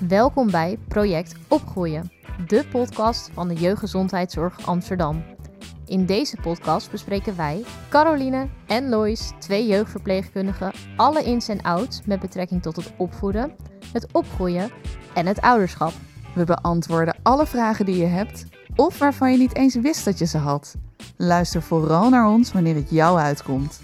Welkom bij Project Opgroeien, de podcast van de Jeugdgezondheidszorg Amsterdam. In deze podcast bespreken wij, Caroline en Lois, twee jeugdverpleegkundigen, alle ins en outs met betrekking tot het opvoeden, het opgroeien en het ouderschap. We beantwoorden alle vragen die je hebt of waarvan je niet eens wist dat je ze had. Luister vooral naar ons wanneer het jou uitkomt.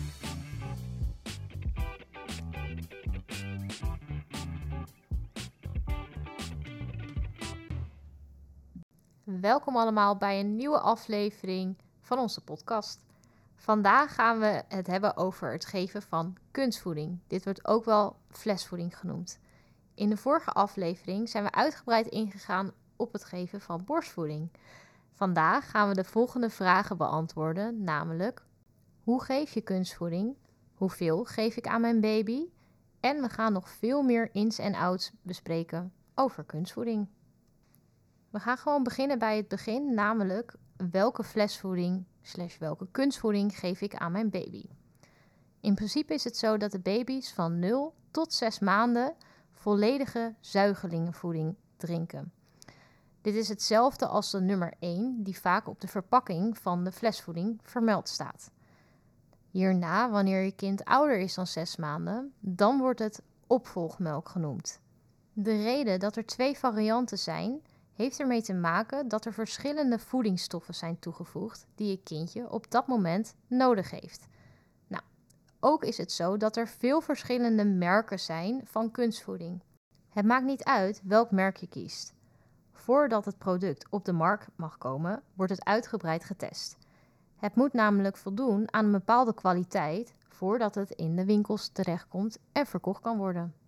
Welkom allemaal bij een nieuwe aflevering van onze podcast. Vandaag gaan we het hebben over het geven van kunstvoeding. Dit wordt ook wel flesvoeding genoemd. In de vorige aflevering zijn we uitgebreid ingegaan op het geven van borstvoeding. Vandaag gaan we de volgende vragen beantwoorden, namelijk hoe geef je kunstvoeding? Hoeveel geef ik aan mijn baby? En we gaan nog veel meer ins en outs bespreken over kunstvoeding. We gaan gewoon beginnen bij het begin, namelijk welke flesvoeding slash welke kunstvoeding geef ik aan mijn baby. In principe is het zo dat de baby's van 0 tot 6 maanden volledige zuigelingenvoeding drinken. Dit is hetzelfde als de nummer 1 die vaak op de verpakking van de flesvoeding vermeld staat. Hierna, wanneer je kind ouder is dan 6 maanden, dan wordt het opvolgmelk genoemd. De reden dat er twee varianten zijn, heeft ermee te maken dat er verschillende voedingsstoffen zijn toegevoegd die je kindje op dat moment nodig heeft. Nou, ook is het zo dat er veel verschillende merken zijn van kunstvoeding. Het maakt niet uit welk merk je kiest. Voordat het product op de markt mag komen, wordt het uitgebreid getest. Het moet namelijk voldoen aan een bepaalde kwaliteit voordat het in de winkels terechtkomt en verkocht kan worden.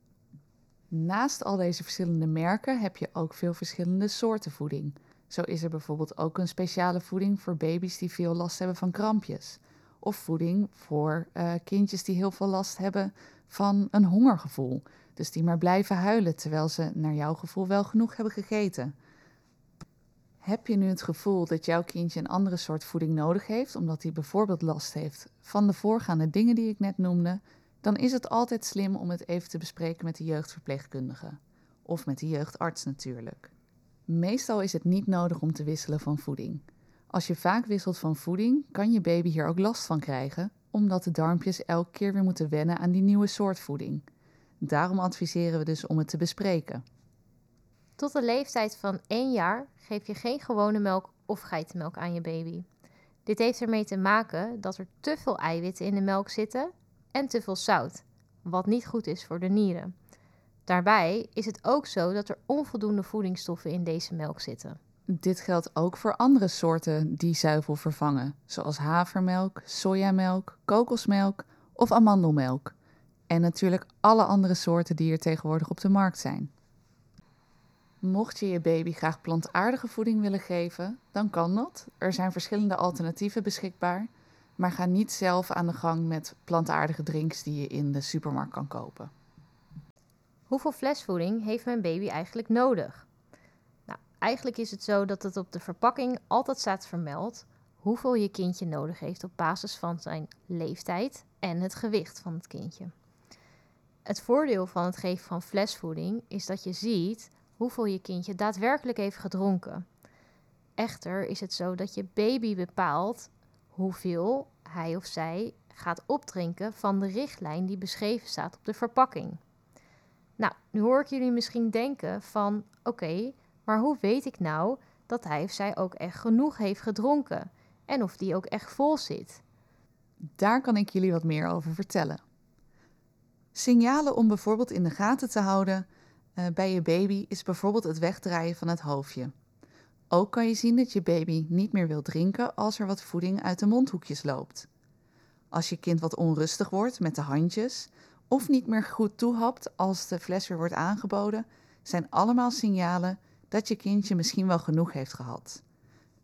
Naast al deze verschillende merken heb je ook veel verschillende soorten voeding. Zo is er bijvoorbeeld ook een speciale voeding voor baby's die veel last hebben van krampjes. Of voeding voor uh, kindjes die heel veel last hebben van een hongergevoel. Dus die maar blijven huilen terwijl ze naar jouw gevoel wel genoeg hebben gegeten. Heb je nu het gevoel dat jouw kindje een andere soort voeding nodig heeft, omdat hij bijvoorbeeld last heeft van de voorgaande dingen die ik net noemde, dan is het altijd slim om het even te bespreken met de jeugdverpleegkundige. Of met de jeugdarts natuurlijk. Meestal is het niet nodig om te wisselen van voeding. Als je vaak wisselt van voeding, kan je baby hier ook last van krijgen, omdat de darmpjes elke keer weer moeten wennen aan die nieuwe soort voeding. Daarom adviseren we dus om het te bespreken. Tot de leeftijd van 1 jaar geef je geen gewone melk of geitenmelk aan je baby. Dit heeft ermee te maken dat er te veel eiwitten in de melk zitten en te veel zout, wat niet goed is voor de nieren. Daarbij is het ook zo dat er onvoldoende voedingsstoffen in deze melk zitten. Dit geldt ook voor andere soorten die zuivel vervangen, zoals havermelk, sojamelk, kokosmelk of amandelmelk. En natuurlijk alle andere soorten die er tegenwoordig op de markt zijn. Mocht je je baby graag plantaardige voeding willen geven, dan kan dat. Er zijn verschillende alternatieven beschikbaar. Maar ga niet zelf aan de gang met plantaardige drinks die je in de supermarkt kan kopen. Hoeveel flesvoeding heeft mijn baby eigenlijk nodig? Nou, eigenlijk is het zo dat het op de verpakking altijd staat vermeld hoeveel je kindje nodig heeft op basis van zijn leeftijd en het gewicht van het kindje. Het voordeel van het geven van flesvoeding is dat je ziet hoeveel je kindje daadwerkelijk heeft gedronken. Echter is het zo dat je baby bepaalt hoeveel hij of zij gaat opdrinken van de richtlijn die beschreven staat op de verpakking. Nou, nu hoor ik jullie misschien denken van oké, maar hoe weet ik nou dat hij of zij ook echt genoeg heeft gedronken en of die ook echt vol zit? Daar kan ik jullie wat meer over vertellen. Signalen om bijvoorbeeld in de gaten te houden uh, bij je baby is bijvoorbeeld het wegdraaien van het hoofdje. Ook kan je zien dat je baby niet meer wil drinken als er wat voeding uit de mondhoekjes loopt. Als je kind wat onrustig wordt met de handjes of niet meer goed toehapt als de fles weer wordt aangeboden, zijn allemaal signalen dat je kindje misschien wel genoeg heeft gehad.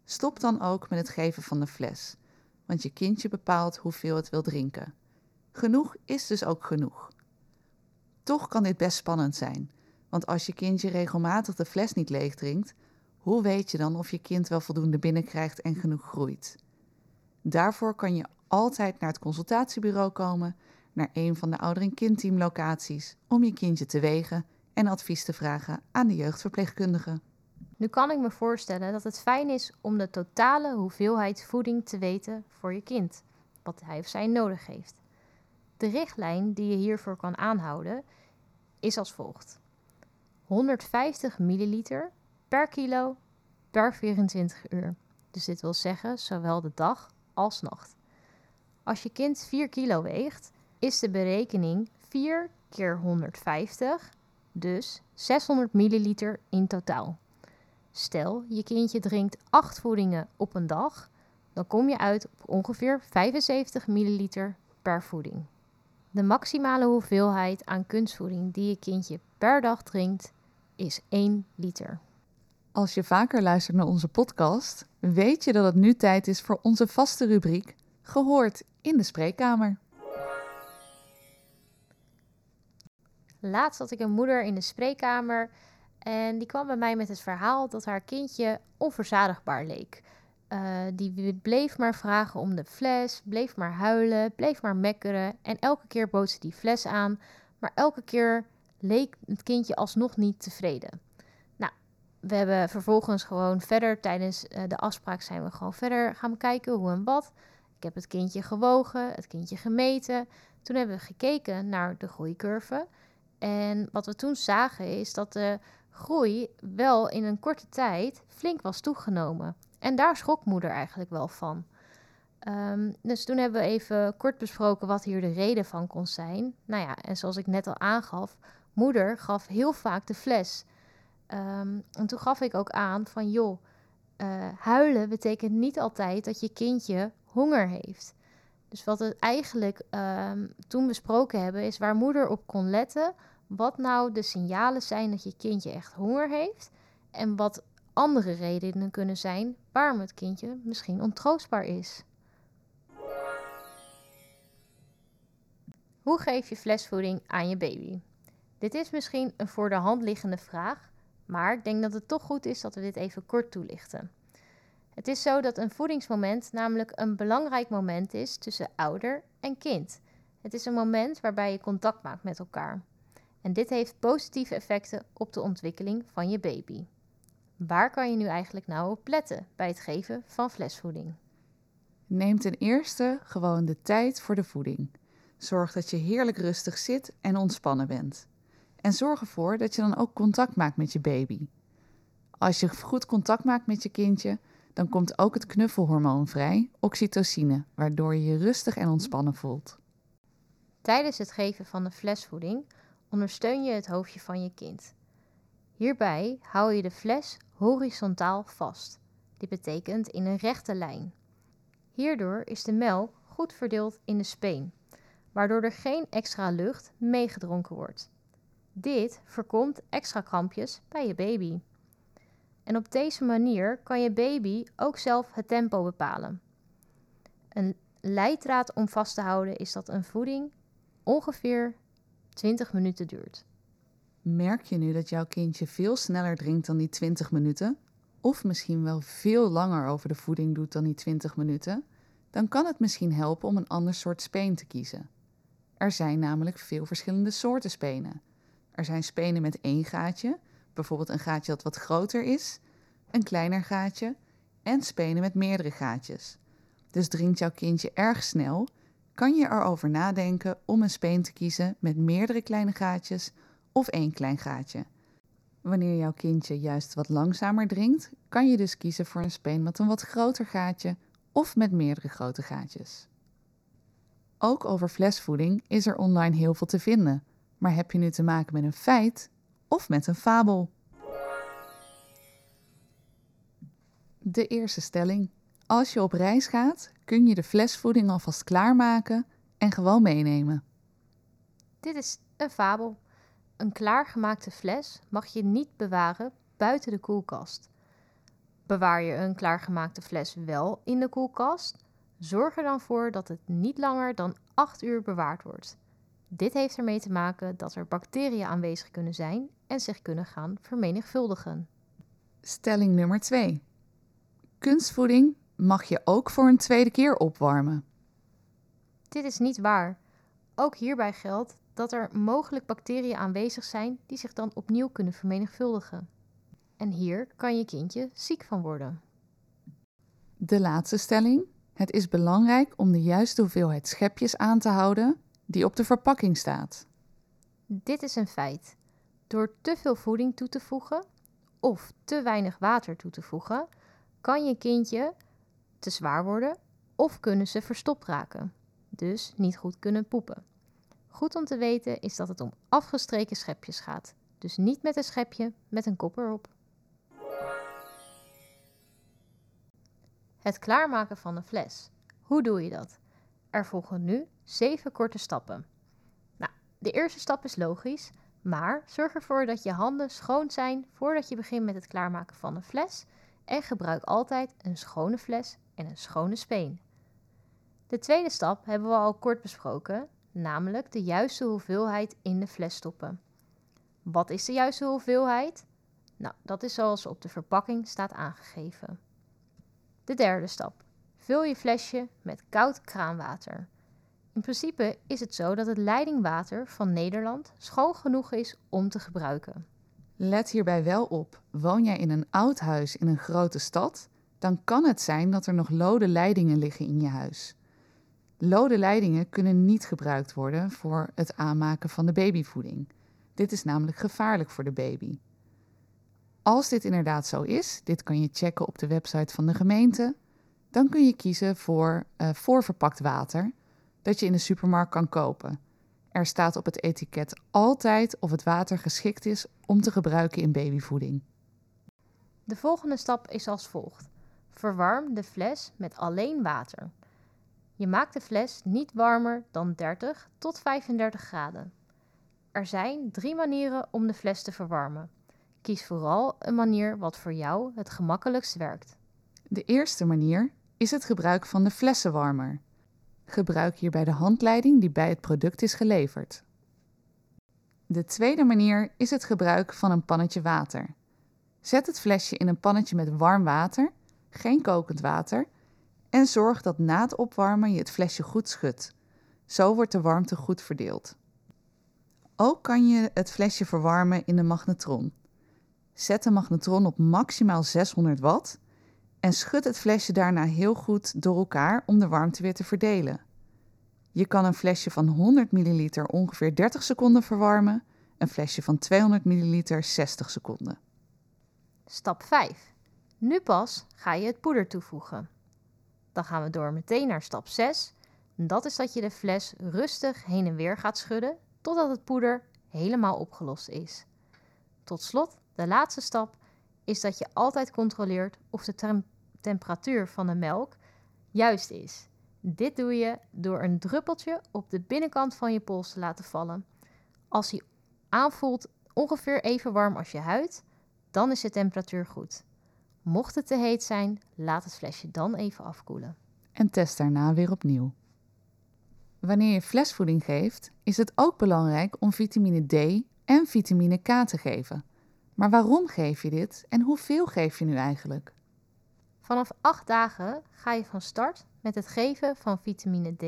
Stop dan ook met het geven van de fles, want je kindje bepaalt hoeveel het wil drinken. Genoeg is dus ook genoeg. Toch kan dit best spannend zijn, want als je kindje regelmatig de fles niet leeg drinkt, hoe weet je dan of je kind wel voldoende binnenkrijgt en genoeg groeit? Daarvoor kan je altijd naar het consultatiebureau komen, naar een van de ouder- en kindteamlocaties, om je kindje te wegen en advies te vragen aan de jeugdverpleegkundige. Nu kan ik me voorstellen dat het fijn is om de totale hoeveelheid voeding te weten voor je kind, wat hij of zij nodig heeft. De richtlijn die je hiervoor kan aanhouden is als volgt: 150 milliliter per kilo per 24 uur. Dus dit wil zeggen zowel de dag als nacht. Als je kind 4 kilo weegt, is de berekening 4 keer 150, dus 600 milliliter in totaal. Stel, je kindje drinkt 8 voedingen op een dag, dan kom je uit op ongeveer 75 milliliter per voeding. De maximale hoeveelheid aan kunstvoeding die je kindje per dag drinkt is 1 liter. Als je vaker luistert naar onze podcast, weet je dat het nu tijd is voor onze vaste rubriek Gehoord in de spreekkamer. Laatst had ik een moeder in de spreekkamer en die kwam bij mij met het verhaal dat haar kindje onverzadigbaar leek. Uh, die bleef maar vragen om de fles, bleef maar huilen, bleef maar mekkeren en elke keer bood ze die fles aan, maar elke keer leek het kindje alsnog niet tevreden. We hebben vervolgens gewoon verder tijdens uh, de afspraak zijn we gewoon verder gaan kijken hoe en wat. Ik heb het kindje gewogen, het kindje gemeten. Toen hebben we gekeken naar de groeicurve. En wat we toen zagen is dat de groei wel in een korte tijd flink was toegenomen. En daar schrok moeder eigenlijk wel van. Um, dus toen hebben we even kort besproken wat hier de reden van kon zijn. Nou ja, en zoals ik net al aangaf, moeder gaf heel vaak de fles. Um, en toen gaf ik ook aan van joh, uh, huilen betekent niet altijd dat je kindje honger heeft. Dus wat we eigenlijk um, toen besproken hebben, is waar moeder op kon letten wat nou de signalen zijn dat je kindje echt honger heeft en wat andere redenen kunnen zijn waarom het kindje misschien ontroostbaar is. Hoe geef je flesvoeding aan je baby? Dit is misschien een voor de hand liggende vraag, maar ik denk dat het toch goed is dat we dit even kort toelichten. Het is zo dat een voedingsmoment namelijk een belangrijk moment is tussen ouder en kind. Het is een moment waarbij je contact maakt met elkaar. En dit heeft positieve effecten op de ontwikkeling van je baby. Waar kan je nu eigenlijk nou op letten bij het geven van flesvoeding? Neem ten eerste gewoon de tijd voor de voeding. Zorg dat je heerlijk rustig zit en ontspannen bent. En zorg ervoor dat je dan ook contact maakt met je baby. Als je goed contact maakt met je kindje, dan komt ook het knuffelhormoon vrij, oxytocine, waardoor je je rustig en ontspannen voelt. Tijdens het geven van de flesvoeding ondersteun je het hoofdje van je kind. Hierbij hou je de fles horizontaal vast. Dit betekent in een rechte lijn. Hierdoor is de melk goed verdeeld in de speen, waardoor er geen extra lucht meegedronken wordt. Dit voorkomt extra krampjes bij je baby. En op deze manier kan je baby ook zelf het tempo bepalen. Een leidraad om vast te houden is dat een voeding ongeveer 20 minuten duurt. Merk je nu dat jouw kindje veel sneller drinkt dan die 20 minuten? Of misschien wel veel langer over de voeding doet dan die 20 minuten? Dan kan het misschien helpen om een ander soort speen te kiezen. Er zijn namelijk veel verschillende soorten spenen. Er zijn spenen met één gaatje, bijvoorbeeld een gaatje dat wat groter is, een kleiner gaatje en spenen met meerdere gaatjes. Dus drinkt jouw kindje erg snel, kan je erover nadenken om een speen te kiezen met meerdere kleine gaatjes of één klein gaatje. Wanneer jouw kindje juist wat langzamer drinkt, kan je dus kiezen voor een speen met een wat groter gaatje of met meerdere grote gaatjes. Ook over flesvoeding is er online heel veel te vinden, maar heb je nu te maken met een feit of met een fabel? De eerste stelling. Als je op reis gaat, kun je de flesvoeding alvast klaarmaken en gewoon meenemen. Dit is een fabel. Een klaargemaakte fles mag je niet bewaren buiten de koelkast. Bewaar je een klaargemaakte fles wel in de koelkast, zorg er dan voor dat het niet langer dan 8 uur bewaard wordt. Dit heeft ermee te maken dat er bacteriën aanwezig kunnen zijn en zich kunnen gaan vermenigvuldigen. Stelling nummer 2. Kunstvoeding mag je ook voor een tweede keer opwarmen. Dit is niet waar. Ook hierbij geldt dat er mogelijk bacteriën aanwezig zijn die zich dan opnieuw kunnen vermenigvuldigen. En hier kan je kindje ziek van worden. De laatste stelling. Het is belangrijk om de juiste hoeveelheid schepjes aan te houden die op de verpakking staat. Dit is een feit. Door te veel voeding toe te voegen of te weinig water toe te voegen, kan je kindje te zwaar worden of kunnen ze verstopt raken, dus niet goed kunnen poepen. Goed om te weten is dat het om afgestreken schepjes gaat, dus niet met een schepje met een kop erop. Het klaarmaken van een fles. Hoe doe je dat? Er volgen nu zeven korte stappen. Nou, de eerste stap is logisch, maar zorg ervoor dat je handen schoon zijn voordat je begint met het klaarmaken van een fles en gebruik altijd een schone fles en een schone speen. De tweede stap hebben we al kort besproken, namelijk de juiste hoeveelheid in de fles stoppen. Wat is de juiste hoeveelheid? Nou, dat is zoals op de verpakking staat aangegeven. De derde stap. Vul je flesje met koud kraanwater. In principe is het zo dat het leidingwater van Nederland schoon genoeg is om te gebruiken. Let hierbij wel op: woon jij in een oud huis in een grote stad, dan kan het zijn dat er nog lode leidingen liggen in je huis. Lode leidingen kunnen niet gebruikt worden voor het aanmaken van de babyvoeding. Dit is namelijk gevaarlijk voor de baby. Als dit inderdaad zo is, dit kan je checken op de website van de gemeente, dan kun je kiezen voor uh, voorverpakt water dat je in de supermarkt kan kopen. Er staat op het etiket altijd of het water geschikt is om te gebruiken in babyvoeding. De volgende stap is als volgt. Verwarm de fles met alleen water. Je maakt de fles niet warmer dan 30 tot 35 graden. Er zijn drie manieren om de fles te verwarmen. Kies vooral een manier wat voor jou het gemakkelijkst werkt. De eerste manier is het gebruik van de flessenwarmer. Gebruik hierbij de handleiding die bij het product is geleverd. De tweede manier is het gebruik van een pannetje water. Zet het flesje in een pannetje met warm water, geen kokend water, en zorg dat na het opwarmen je het flesje goed schudt. Zo wordt de warmte goed verdeeld. Ook kan je het flesje verwarmen in de magnetron. Zet de magnetron op maximaal 600 watt en schud het flesje daarna heel goed door elkaar om de warmte weer te verdelen. Je kan een flesje van 100 ml ongeveer 30 seconden verwarmen, een flesje van 200 ml 60 seconden. Stap 5. Nu pas ga je het poeder toevoegen. Dan gaan we door meteen naar stap 6. Dat is dat je de fles rustig heen en weer gaat schudden totdat het poeder helemaal opgelost is. Tot slot, de laatste stap is dat je altijd controleert of de temperatuur van de melk juist is. Dit doe je door een druppeltje op de binnenkant van je pols te laten vallen. Als hij aanvoelt ongeveer even warm als je huid, dan is de temperatuur goed. Mocht het te heet zijn, laat het flesje dan even afkoelen. En test daarna weer opnieuw. Wanneer je flesvoeding geeft, is het ook belangrijk om vitamine D en vitamine K te geven. Maar waarom geef je dit en hoeveel geef je nu eigenlijk? Vanaf 8 dagen ga je van start met het geven van vitamine D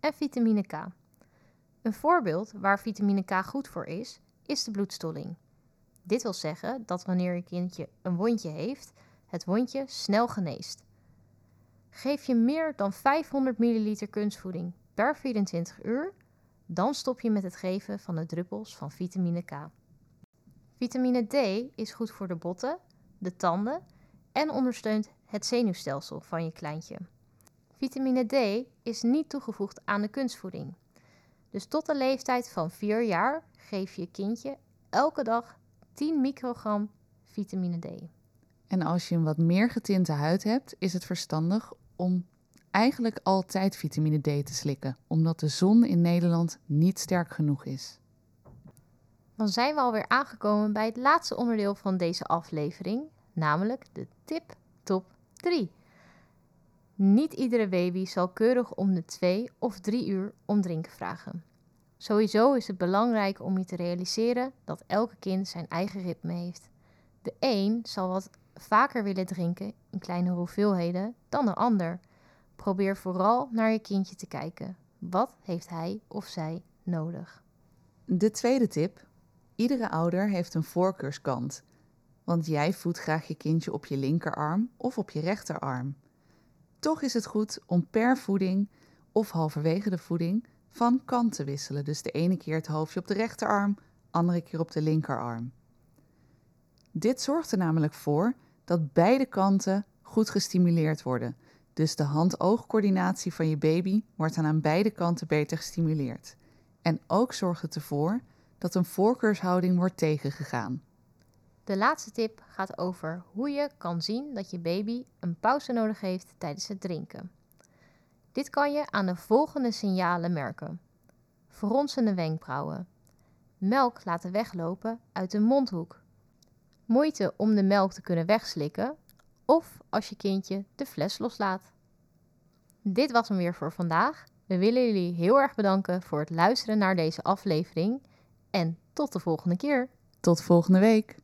en vitamine K. Een voorbeeld waar vitamine K goed voor is, is de bloedstolling. Dit wil zeggen dat wanneer je kindje een wondje heeft, het wondje snel geneest. Geef je meer dan 500 ml kunstvoeding per 24 uur, dan stop je met het geven van de druppels van vitamine K. Vitamine D is goed voor de botten, de tanden en ondersteunt het zenuwstelsel van je kleintje. Vitamine D is niet toegevoegd aan de kunstvoeding. Dus tot de leeftijd van 4 jaar geef je kindje elke dag 10 microgram vitamine D. En als je een wat meer getinte huid hebt, is het verstandig om eigenlijk altijd vitamine D te slikken, omdat de zon in Nederland niet sterk genoeg is. Dan zijn we alweer aangekomen bij het laatste onderdeel van deze aflevering, namelijk de tip top 3. Niet iedere baby zal keurig om de 2 of 3 uur om drinken vragen. Sowieso is het belangrijk om je te realiseren dat elke kind zijn eigen ritme heeft. De een zal wat vaker willen drinken in kleine hoeveelheden dan de ander. Probeer vooral naar je kindje te kijken. Wat heeft hij of zij nodig? De tweede tip. Iedere ouder heeft een voorkeurskant. Want jij voedt graag je kindje op je linkerarm of op je rechterarm. Toch is het goed om per voeding of halverwege de voeding van kant te wisselen. Dus de ene keer het hoofdje op de rechterarm, andere keer op de linkerarm. Dit zorgt er namelijk voor dat beide kanten goed gestimuleerd worden. Dus de hand-oogcoördinatie van je baby wordt dan aan beide kanten beter gestimuleerd. En ook zorgt het ervoor dat een voorkeurshouding wordt tegengegaan. De laatste tip gaat over hoe je kan zien dat je baby een pauze nodig heeft tijdens het drinken. Dit kan je aan de volgende signalen merken: fronsende wenkbrauwen, melk laten weglopen uit de mondhoek, moeite om de melk te kunnen wegslikken of als je kindje de fles loslaat. Dit was hem weer voor vandaag. We willen jullie heel erg bedanken voor het luisteren naar deze aflevering en tot de volgende keer. Tot volgende week.